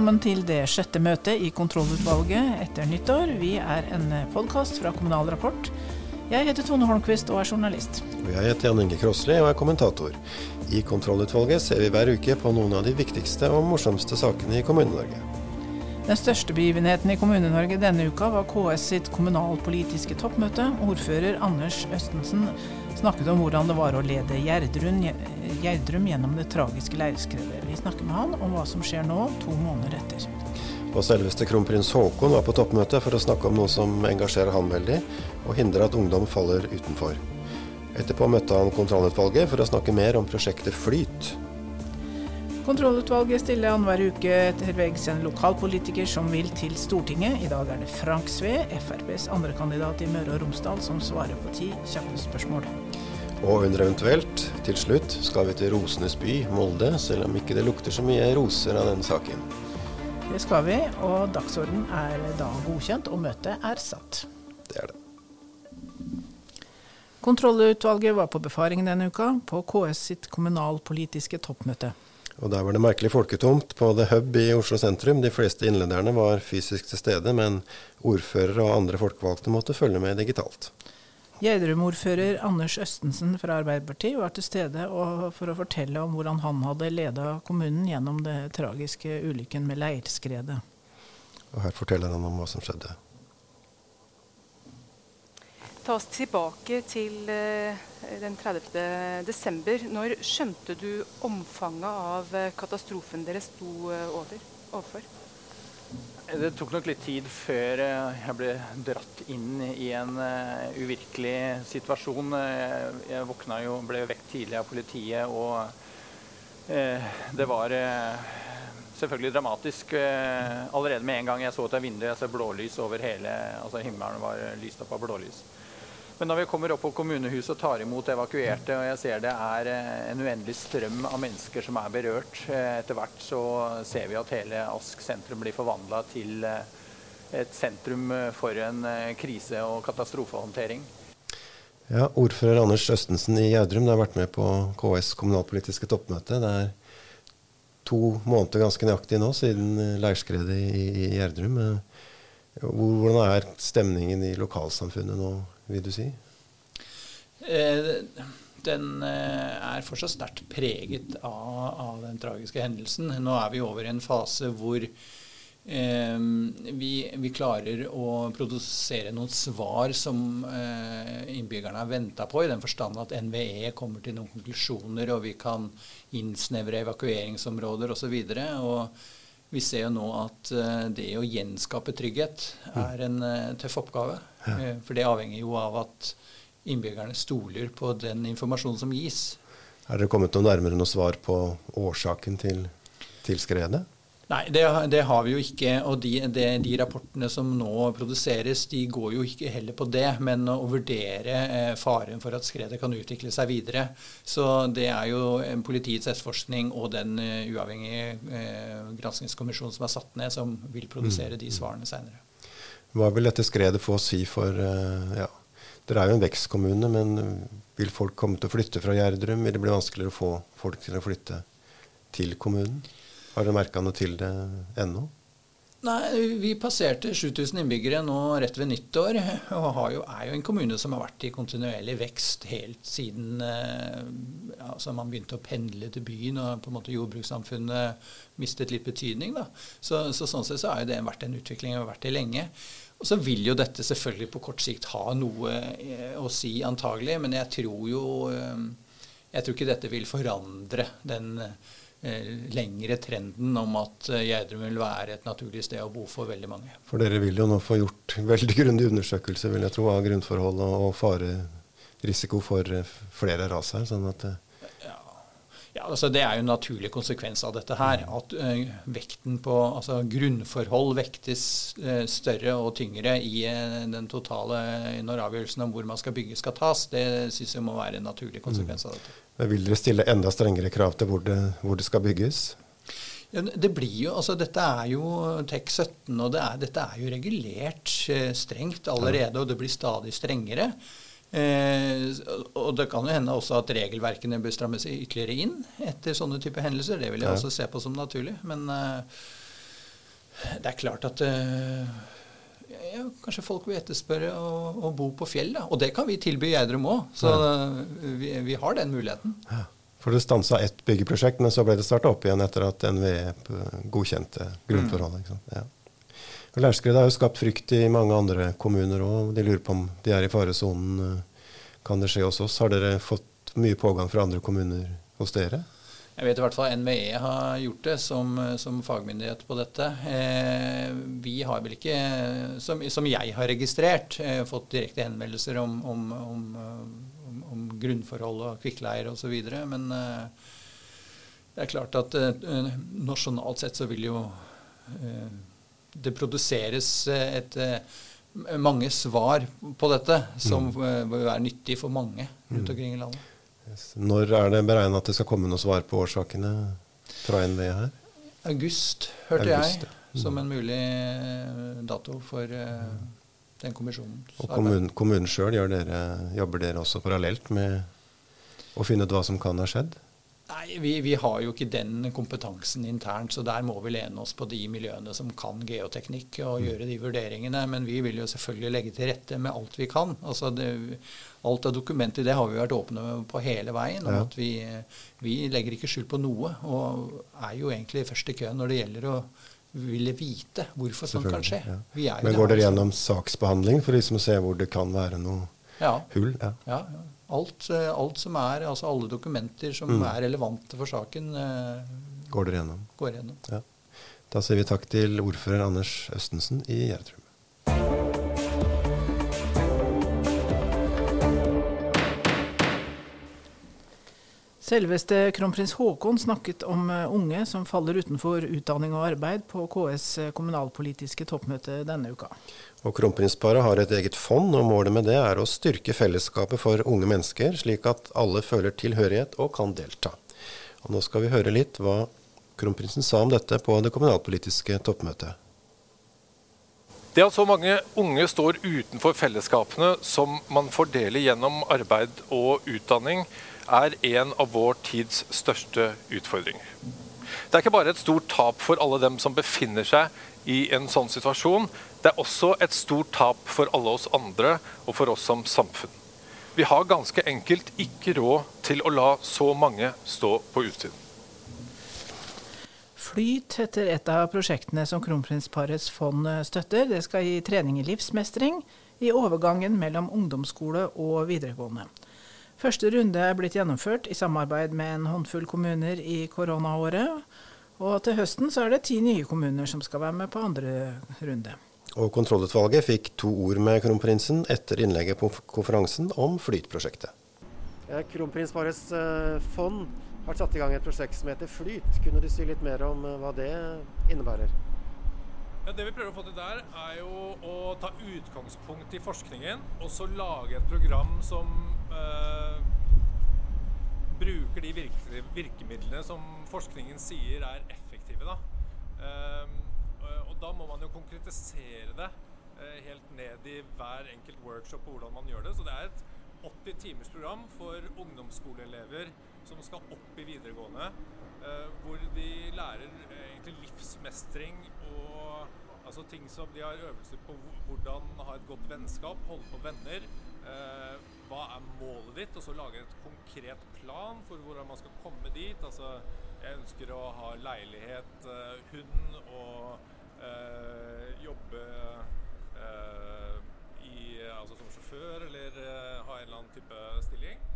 velkommen til det sjette møtet i kontrollutvalget etter nyttår. Vi er en podkast fra Kommunal Rapport. Jeg heter Tone Holmquist og er journalist. Og jeg heter Jan Inge Krosli og er kommentator. I kontrollutvalget ser vi hver uke på noen av de viktigste og morsomste sakene i Kommune-Norge. Den største begivenheten i Kommune-Norge denne uka var KS sitt kommunalpolitiske toppmøte. Ordfører Anders Østensen snakket om hvordan det var å lede Gjerdrum, Gjerdrum gjennom det tragiske leirskredet. Vi snakker med han om hva som skjer nå, to måneder etter. Og selveste kronprins Haakon var på toppmøte for å snakke om noe som engasjerer han veldig, og hindrer at ungdom faller utenfor. Etterpå møtte han kontrollutvalget for å snakke mer om prosjektet Flyt, Kontrollutvalget stiller annenhver uke etter veggs en lokalpolitiker som vil til Stortinget. I dag er det Frank Sve, FrPs andrekandidat i Møre og Romsdal, som svarer på ti kjappe spørsmål. Og under eventuelt, til slutt, skal vi til rosenes by, Molde, selv om ikke det lukter så mye roser av denne saken. Det skal vi, og dagsorden er da godkjent, og møtet er satt. Det er det. Kontrollutvalget var på befaring denne uka, på KS sitt kommunalpolitiske toppmøte. Og der var det merkelig folketomt på The Hub i Oslo sentrum. De fleste innlederne var fysisk til stede, men ordførere og andre folkevalgte måtte følge med digitalt. Gjerdrum-ordfører Anders Østensen fra Arbeiderpartiet var til stede for å fortelle om hvordan han hadde leda kommunen gjennom det tragiske ulykken med leirskredet. Og her forteller han om hva som skjedde. Ta oss tilbake til eh, den 30. desember. Når skjønte du omfanget av eh, katastrofen dere sto eh, over, overfor? Det tok nok litt tid før jeg ble dratt inn i en uvirkelig situasjon. Jeg våkna jo, ble vekt tidlig av politiet, og det var selvfølgelig dramatisk. Allerede med en gang jeg så ut av vinduet, jeg så blålys over hele altså Himmelen var lyst opp av blålys. Men når vi kommer opp på kommunehuset og tar imot evakuerte, og jeg ser det er eh, en uendelig strøm av mennesker som er berørt, eh, etter hvert så ser vi at hele Ask sentrum blir forvandla til eh, et sentrum for en krise- og katastrofehåndtering. Ja, Ordfører Anders Østensen i Gjerdrum har vært med på KS kommunalpolitiske toppmøte. Det er to måneder ganske nøyaktig nå siden leirskredet i Gjerdrum. Hvordan er stemningen i lokalsamfunnet nå? Vil du si? Eh, den eh, er fortsatt sterkt preget av, av, den tragiske hendelsen. Nå er vi over i en fase hvor eh, vi, vi, klarer å produsere noen svar som innbyggerne har venta på, i den forstand at NVE kommer til noen konklusjoner, og vi kan innsnevre evakueringsområder osv. Vi ser jo nå at uh, det å gjenskape trygghet er en uh, tøff oppgave. Uh, for det avhenger jo av at innbyggerne stoler på den informasjonen som gis. Er dere kommet noe nærmere noe svar på årsaken til, til skredet? Nei, det, det, har vi jo ikke. Og de, de, de, rapportene som nå produseres, de går jo ikke heller på det, men å vurdere eh, faren for at skredet kan utvikle seg videre. Så det er jo politiets etterforskning og den uh, uavhengige eh, granskingskommisjonen som er satt ned, som vil produsere mm. de svarene seinere. Hva vil dette skredet få å si for ja, Dere er jo en vekstkommune, men vil folk komme til å flytte fra Gjerdrum? Vil det bli vanskeligere å få folk til å flytte til kommunen? Har dere merka noe til det ennå? Nei, Vi passerte 7000 innbyggere nå rett ved nyttår. Og jo, er jo en kommune som har vært i kontinuerlig vekst helt siden eh, altså man begynte å pendle til byen og på en måte jordbrukssamfunnet mistet litt betydning. da. Så, så Sånn sett så har det vært en utvikling vi har vært i lenge. Og Så vil jo dette selvfølgelig på kort sikt ha noe eh, å si, antagelig. Men jeg tror jo eh, jeg tror ikke dette vil forandre den Eh, lengre trenden om at eh, Gjerdrum vil være et naturlig sted å bo for veldig mange. For dere vil jo nå få gjort veldig grundig undersøkelse vil jeg tro, av grunnforhold og farerisiko for eh, flere ras her. sånn at ja. altså Det er jo en naturlig konsekvens av dette her. At uh, vekten på altså grunnforhold vektes uh, større og tyngre i uh, den totale når avgjørelsen om hvor man skal bygge skal tas. Det syns jeg må være en naturlig konsekvens av dette. Vil dere stille enda strengere krav til hvor det, hvor det skal bygges? Ja, det blir jo, altså Dette er jo TEK17, og det er, dette er jo regulert eh, strengt allerede. Og det blir stadig strengere. Eh, og det kan jo hende også at regelverkene bør strammes ytterligere inn etter sånne typer hendelser. Det vil jeg ja. også se på som naturlig. Men, eh, Det er klart at eh, ja, kanskje folk vil etterspørre å, å, bo på fjell. Da. Og det kan vi tilby i Gjerdrum òg. Så ja. vi, vi, har den muligheten. Ja. For det stansa ett byggeprosjekt, men så ble det starta opp igjen etter at NVE godkjente grunnforholdet. Mm. Lærskredet har jo skapt frykt i mange andre kommuner òg. De lurer på om de er i faresonen. Kan det skje hos oss? Har dere fått mye pågang fra andre kommuner hos dere? Jeg vet i hvert fall NVE har gjort det som, som fagmyndighet på dette. Eh, vi har vel ikke, som, som jeg har registrert, eh, fått direkte henvendelser om, om, om, om grunnforhold og kvikkleir osv. Men eh, det er klart at eh, nasjonalt sett så vil jo eh, det produseres eh, et mange svar på dette som mm. vil være nyttig for mange rundt mm. omkring i landet. Når er det beregna at det skal komme noe svar på årsakene fra NVE her? August, hørte August, jeg, mm. som en mulig eh, dato for uh, den kommisjonen. Og kommunen, kommunen sjøl, jobber dere også parallelt med å finne ut hva som kan ha skjedd? Nei, vi, vi, har jo ikke den kompetansen internt, så der må vi lene oss på de miljøene som kan geoteknikk og mm. gjøre de vurderingene. Men vi vil jo selvfølgelig legge til rette med alt vi kan. Altså det, alt av dokumenter, det har vi vært åpne på hele veien. om ja. at vi, vi, legger ikke skjul på noe, og er jo egentlig først i køen når det gjelder å ville vite hvorfor sånt kan skje. Ja. Men går dere gjennom saksbehandling for liksom å se hvor det kan være noe hull? Ja. ja. Alt, eh, alt, som er, altså alle dokumenter som mm. er relevante for saken, eh, går dere gjennom. Går gjennom. Ja. Da sier vi takk til ordfører Anders Østensen i Gjerdrum. Selveste kronprins Haakon snakket om eh, unge som faller utenfor utdanning og arbeid på KS kommunalpolitiske toppmøte denne uka. Og Kronprinsparet har et eget fond, og målet med det er å styrke fellesskapet for unge mennesker, slik at alle føler tilhørighet og kan delta. Og Nå skal vi høre litt hva kronprinsen sa om dette på det kommunalpolitiske toppmøtet. Det at så mange unge står utenfor fellesskapene som man fordeler gjennom arbeid og utdanning, er en av vår tids største utfordringer. Det er ikke bare et stort tap for alle dem som befinner seg i en sånn situasjon, det er også et stort tap for alle oss andre og for oss som samfunn. Vi har ganske enkelt ikke råd til å la så mange stå på utsiden. Flyt heter et av prosjektene som Kronprinsparets fond støtter. Det skal gi trening i livsmestring i overgangen mellom ungdomsskole og videregående. Første runde er blitt gjennomført i samarbeid med en håndfull kommuner i koronaåret. Og til høsten så er det ti nye kommuner som skal være med på andre runde. Og Kontrollutvalget fikk to ord med kronprinsen etter innlegget på konferansen om Flyt-prosjektet. Kronprinsparets eh, fond har satt i gang et prosjekt som heter Flyt. Kunne du si litt mer om eh, hva det innebærer? Ja, det vi prøver å få til der, er jo å ta utgangspunkt i forskningen og så lage et program som eh, bruker de virkemidlene som forskningen sier er effektive. da. Eh, og da må man jo konkretisere det eh, helt ned i hver enkelt workshop og hvordan man gjør det. Så det er et 80 timers program for ungdomsskoleelever som skal opp i videregående. Eh, hvor de lærer eh, egentlig livsmestring og altså ting som de har øvelser på hvordan ha et godt vennskap, holde på venner. hva er målet ditt? Og så lage et konkret plan for hvordan man skal komme dit. Altså, jeg ønsker å ha leilighet, hund og eh, jobbe eh, i, altså som sjåfør eller eh, ha en eller annen type stilling.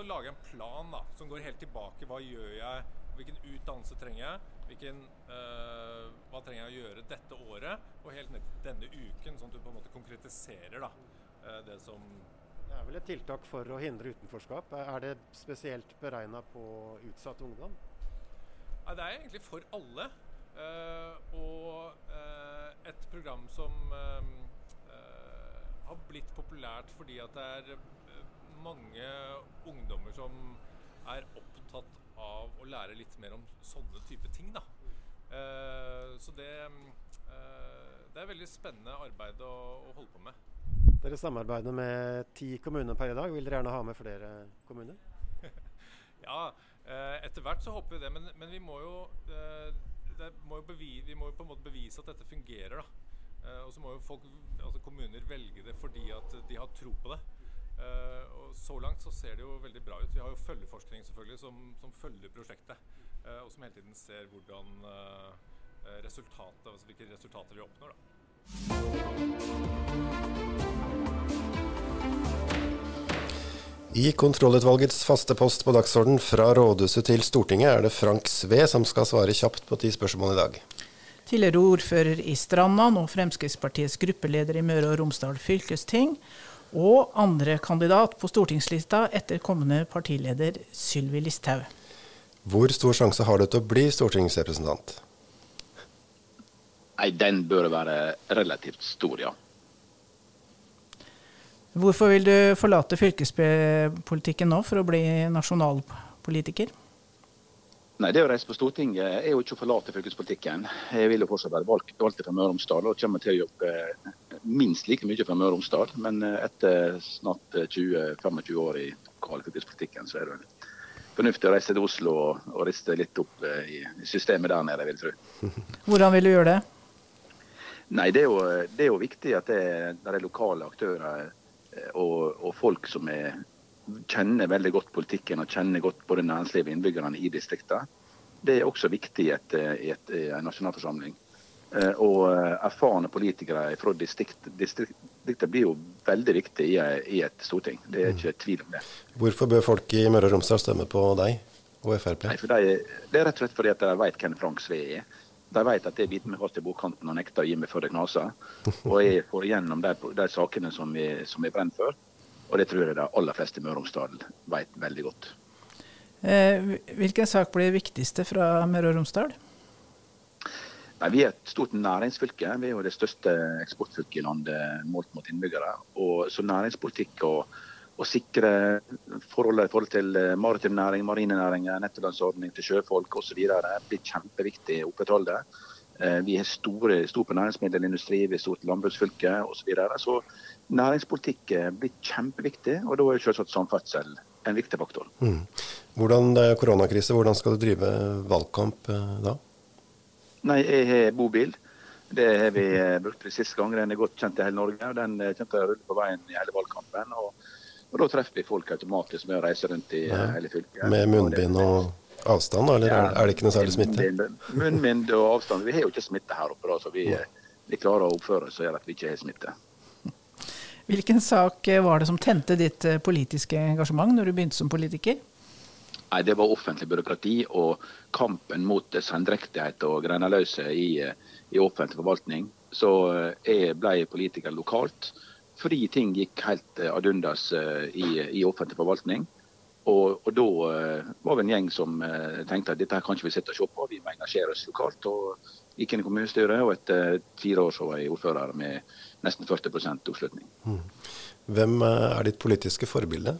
Og så lage en plan da, som går helt tilbake. Hva gjør jeg? Hvilken utdannelse trenger jeg? Hvilken, øh, hva trenger jeg å gjøre dette året? Og helt ned til denne uken, sånn at du på en måte konkretiserer da, eh, det som det er vel et tiltak for å hindre utenforskap. Er det spesielt beregna på utsatt ungdom? Nei, det er egentlig for alle. Uh, og uh, et program som uh, har blitt populært fordi at det er mange ungdommer som er opptatt av å lære litt mer om sånne type ting. Da. så det, det er veldig spennende arbeid å, å holde på med. Dere samarbeider med ti kommuner per i dag. Vil dere gjerne ha med flere kommuner? ja, etter hvert så håper vi det. Men, men vi må jo det må bevise, vi må jo på en måte bevise at dette fungerer. da. Uh, og så må jo folk, altså kommuner velge det fordi at de har tro på det. Uh, og Så langt så ser det jo veldig bra ut. Vi har jo følgeforskning selvfølgelig som, som følger prosjektet. Uh, og som hele tiden ser hvordan resultatet, altså hvilke resultater vi oppnår. I kontrollutvalgets faste post på dagsorden fra rådhuset til Stortinget er det Frank Sve som skal svare kjapt på ti spørsmål i dag. Tidligere ordfører i Stranda, nå Fremskrittspartiets gruppeleder i Møre og Romsdal fylkesting. Og andre kandidat på stortingslista etter kommende partileder Sylvi Listhaug. Hvor stor sjanse har du til å bli stortingsrepresentant? Nei, Den bør være relativt stor, ja. Hvorfor vil du forlate fylkespolitikken nå for å bli nasjonalpolitiker? Nei, Det å reise på Stortinget er jo ikke å forlate fylkespolitikken. Jeg vil jo fortsatt være valgt, valgt fra Møre og Romsdal og kommer til å jobbe minst like mye fra Møre og Romsdal. Men etter snart 20-25 år i lokalfylkespolitikken, så er det fornuftig å reise til Oslo og, og riste litt opp eh, i systemet der nede, vil jeg tro. Hvordan vil du gjøre det? Nei, Det er jo, det er jo viktig at det, det er lokale aktører eh, og, og folk som er kjenner veldig godt politikken og kjenner godt både næringslivet og innbyggerne i distriktene. Det er også viktig i, et, i, et, i en nasjonalforsamling. Eh, og eh, erfarne politikere fra distrikt, distrikt blir jo veldig viktig i, i, et storting. Det er ikke tvil om det. Hvorfor bør folk i Møre og Romsdal stemme på deg og Frp? Nei, de, det er rett og slett fordi at de vet hvem Frank Sve er. De vet at jeg biter meg fast i bokkanten og nekter å gi meg før det knaser. Og jeg får igjennom de, de sakene som vi, som brenner for. Og det tror jeg de aller fleste i Møre og Romsdal vet veldig godt. Eh, hvilken sak blir viktigste fra Møre og Romsdal? Nei, vi er et stort næringsfylke. Vi er jo det største eksportfylket i landet målt mot innbyggere. Og så næringspolitikk og å sikre forholdene i forhold til eh, maritim næring, marine næringer, nettolønnsordning til sjøfolk osv. blir kjempeviktig å opprettholde. Eh, vi har store, stor på næringsmiddelindustri, vi er stort landbruksfylke osv. Så, videre. så næringspolitikk blir kjempeviktig, og da er selvsagt samferdsel en viktig faktor. Mm. Hvordan det er koronakrise, hvordan skal du drive valgkamp eh, da? Nei, Jeg har bobil. Det har vi eh, brukt de siste gangene. Den er godt kjent i hele Norge. og Den kommer til å rulle på veien i hele valgkampen. Og, og Da treffer vi folk automatisk med å reise rundt i ja. hele fylket. Med munnbind og avstand, eller ja, er det ikke noe særlig smitte? Munnbind og avstand. Vi har jo ikke smitte her oppe, da, så vi, vi klarer å oppføre oss og gjøre at vi ikke har smitte. Hvilken sak eh, var det som tente ditt eh, politiske engasjement når du begynte som politiker? Nei, Det var offentlig byråkrati og kampen mot sendrektighet og greneløse i, eh, i, offentlig forvaltning. Så jeg ble politiker lokalt fordi ting gikk helt ad undas i, i offentlig forvaltning. Og, og, da var vi en gjeng som tenkte at dette her kan ikke vi sitte og se på, vi må engasjere oss lokalt. og Gikk inn i kommunestyret, og etter fire år så var jeg ordfører med nesten 40 oppslutning. Mm. Hvem eh, er ditt politiske forbilde?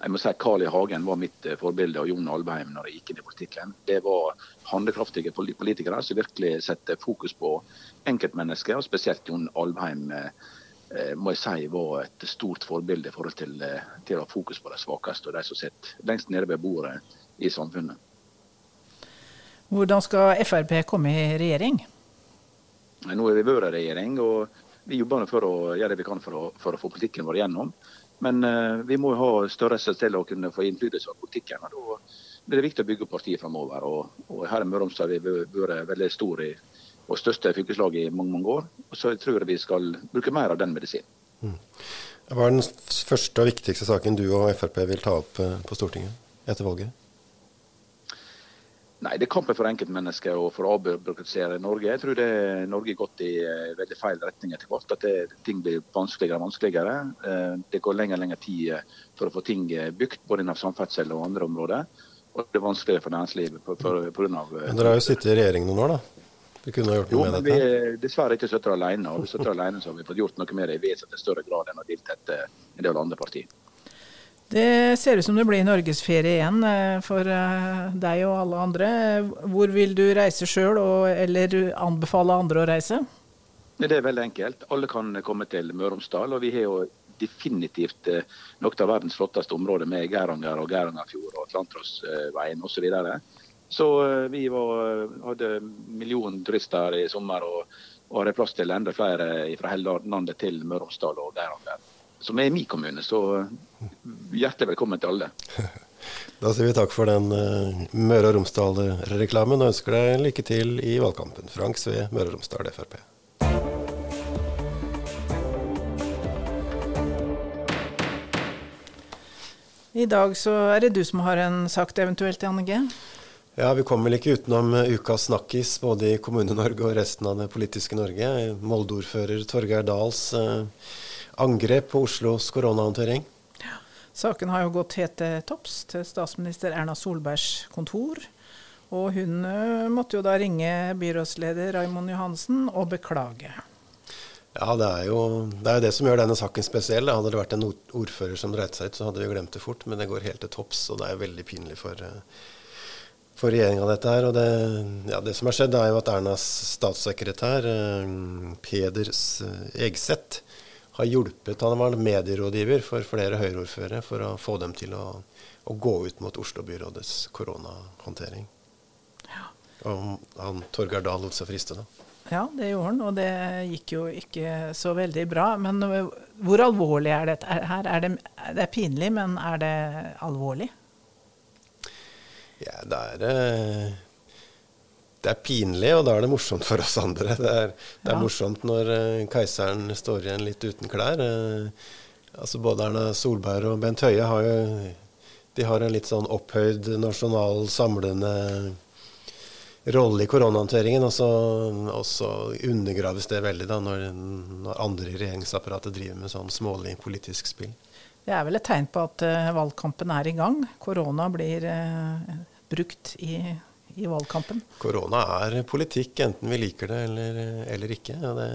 Jeg må si Carl I. Hagen var mitt eh, forbilde, og Jon Albeheim når jeg gikk inn i politikken. Det var handlekraftige politikere som virkelig setter fokus på enkeltmennesker, og spesielt Jon Albeheim eh, må jeg si var et stort forbilde i forhold til, til å ha fokus på de svakeste og de som sitter lengst nede ved bordet i samfunnet. Hvordan skal Frp komme i regjering? Nå er vi vært i regjering, og vi jobber for å gjøre det vi kan for å, for å få politikken vår igjennom. Men uh, vi må ha størrelse til å kunne få innflytelse av politikken. og Da blir det viktig å bygge partiet framover. Og, og, her i Møre og Romsdal har vi vært veldig stor i og største fylkeslag i mange mange år. og Så jeg tror jeg vi skal bruke mer av den medisinen. Mm. Hva er den første og viktigste saken du og Frp vil ta opp eh, på Stortinget etter valget? Nei, Det er kampen for enkeltmennesker og for å avbyråkratisere Norge. Jeg tror det Norge har gått i uh, veldig feil retning etter hvert. At det, ting blir vanskeligere og vanskeligere. Uh, det går lenger og lenger tid for å få ting bygd, både innen samferdsel og andre områder. Og det er vanskeligere for næringslivet pga. Dere har jo sittet i regjering noen år, da? Vi kunne ha gjort noe jo, med dette? Jo, men vi er dessverre ikke sittet alene. Og vi sitter alene så har vi fått gjort noe med det i vesentlig større grad enn å delta en del andre partier. Det ser ut som det blir norgesferie igjen eh, for eh, deg og alle andre. Hvor vil du reise sjøl, eller anbefale andre å reise? Det er veldig enkelt. Alle kan komme til Møre og Romsdal. Og vi har jo definitivt eh, noe av verdens flotteste områder med Geiranger og Geirangerfjord og Atlanterhavsveien osv. Så vi var, hadde millionturister i sommer og, og hadde plass til enda flere fra hele landet til Møre og Romsdal og derover. Som er min kommune, så hjertelig velkommen til alle. Da sier vi takk for den uh, Møre og Romsdal-reklamen, og ønsker deg lykke til i valgkampen. Frank Sve, Møre og Romsdal Frp. I dag så er det du som har en sak eventuelt, Janne G? Ja, Vi kommer vel ikke utenom ukas snakkis både i Kommune-Norge og resten av det politiske Norge. Molde-ordfører Torgeir Dahls uh, angrep på Oslos koronahåndtering. Saken har jo gått helt til topps til statsminister Erna Solbergs kontor. Og hun uh, måtte jo da ringe byrådsleder Raimond Johansen og beklage. Ja, det er, jo, det er jo det som gjør denne saken spesiell. Hadde det vært en ordfører som dreit seg ut, så hadde vi glemt det fort. Men det går helt til topps, og det er veldig pinlig for, for regjeringa, dette her. Og det, ja, det, som har skjedd, er jo at Ernas statssekretær, Peder Peders Egseth, har hjulpet Han var medierådgiver for flere Høyre-ordførere for å få dem til å, å gå ut mot Oslo-byrådets koronahåndtering. Ja. Og han Torgeir Dahl lot seg friste, da. Ja, det gjorde han, og det gikk jo ikke så veldig bra. Men hvor alvorlig er dette her? Er det, det er pinlig, men er det alvorlig? Ja, det er eh, det er pinlig, og da er det morsomt for oss andre. Det er, det er ja. morsomt når uh, keiseren står igjen litt uten klær. Uh, altså Både Erna Solberg og Bent Høie har jo de har en litt sånn opphøyd nasjonal samlende rolle i koronahåndteringen. Og og så undergraves det veldig da når, når, andre i regjeringsapparatet driver med sånn smålig politisk spill. Det er vel et tegn på at uh, valgkampen er i gang. Korona blir brukt i i valgkampen? Korona er politikk, enten vi liker det eller, eller ikke. Og det,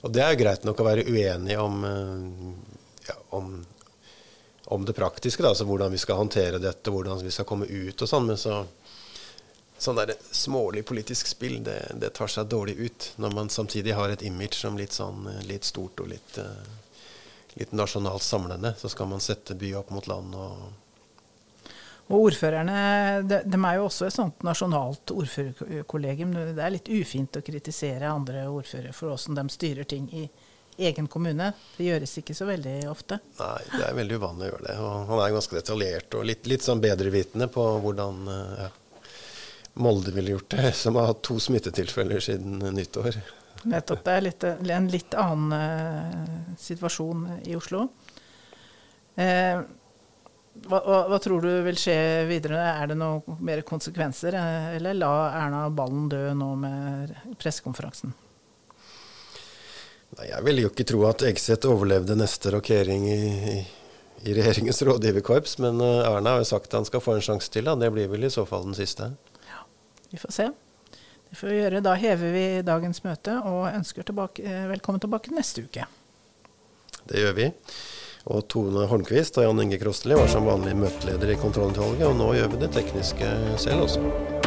og det, er greit nok å være uenig om, eh, ja, om, om, det praktiske, da, altså hvordan vi skal håndtere dette, hvordan vi skal komme ut og sånn. Men så, sånn der smålig politisk spill, det, det, tar seg dårlig ut. Når man samtidig har et image som litt, sånn, litt stort og litt, eh, litt nasjonalt samlende. Så skal man sette by opp mot land og og ordførerne de, de, er jo også et sånt nasjonalt ordførerkollegium. Det er litt ufint å kritisere andre ordførere for åssen de styrer ting i egen kommune. Det gjøres ikke så veldig ofte. Nei, det er veldig uvanlig å gjøre det. Og han er ganske detaljert og litt, litt sånn bedrevitende på hvordan ja, Molde ville gjort det, som har hatt to smittetilfeller siden nyttår. Nettopp. Det er litt, en litt annen uh, situasjon i Oslo. Eh, hva, hva, hva, tror du vil skje videre? Er det noen mer konsekvenser, eller la Erna ballen dø nå med pressekonferansen? Jeg vil jo ikke tro at Egseth overlevde neste rokering i, i, i regjeringens rådgiverkorps, men eh, Erna har jo sagt at han skal få en sjanse til. Da. Det blir vel i så fall den siste. Ja, Vi får se. Det får vi gjøre. Da hever vi dagens møte og ønsker tilbake, eh, velkommen tilbake neste uke. Det gjør vi. Og Tone Holmquist og Jan Inge Krosteli var som vanlig møteleder i kontrollutvalget, og nå gjør vi det tekniske selv også.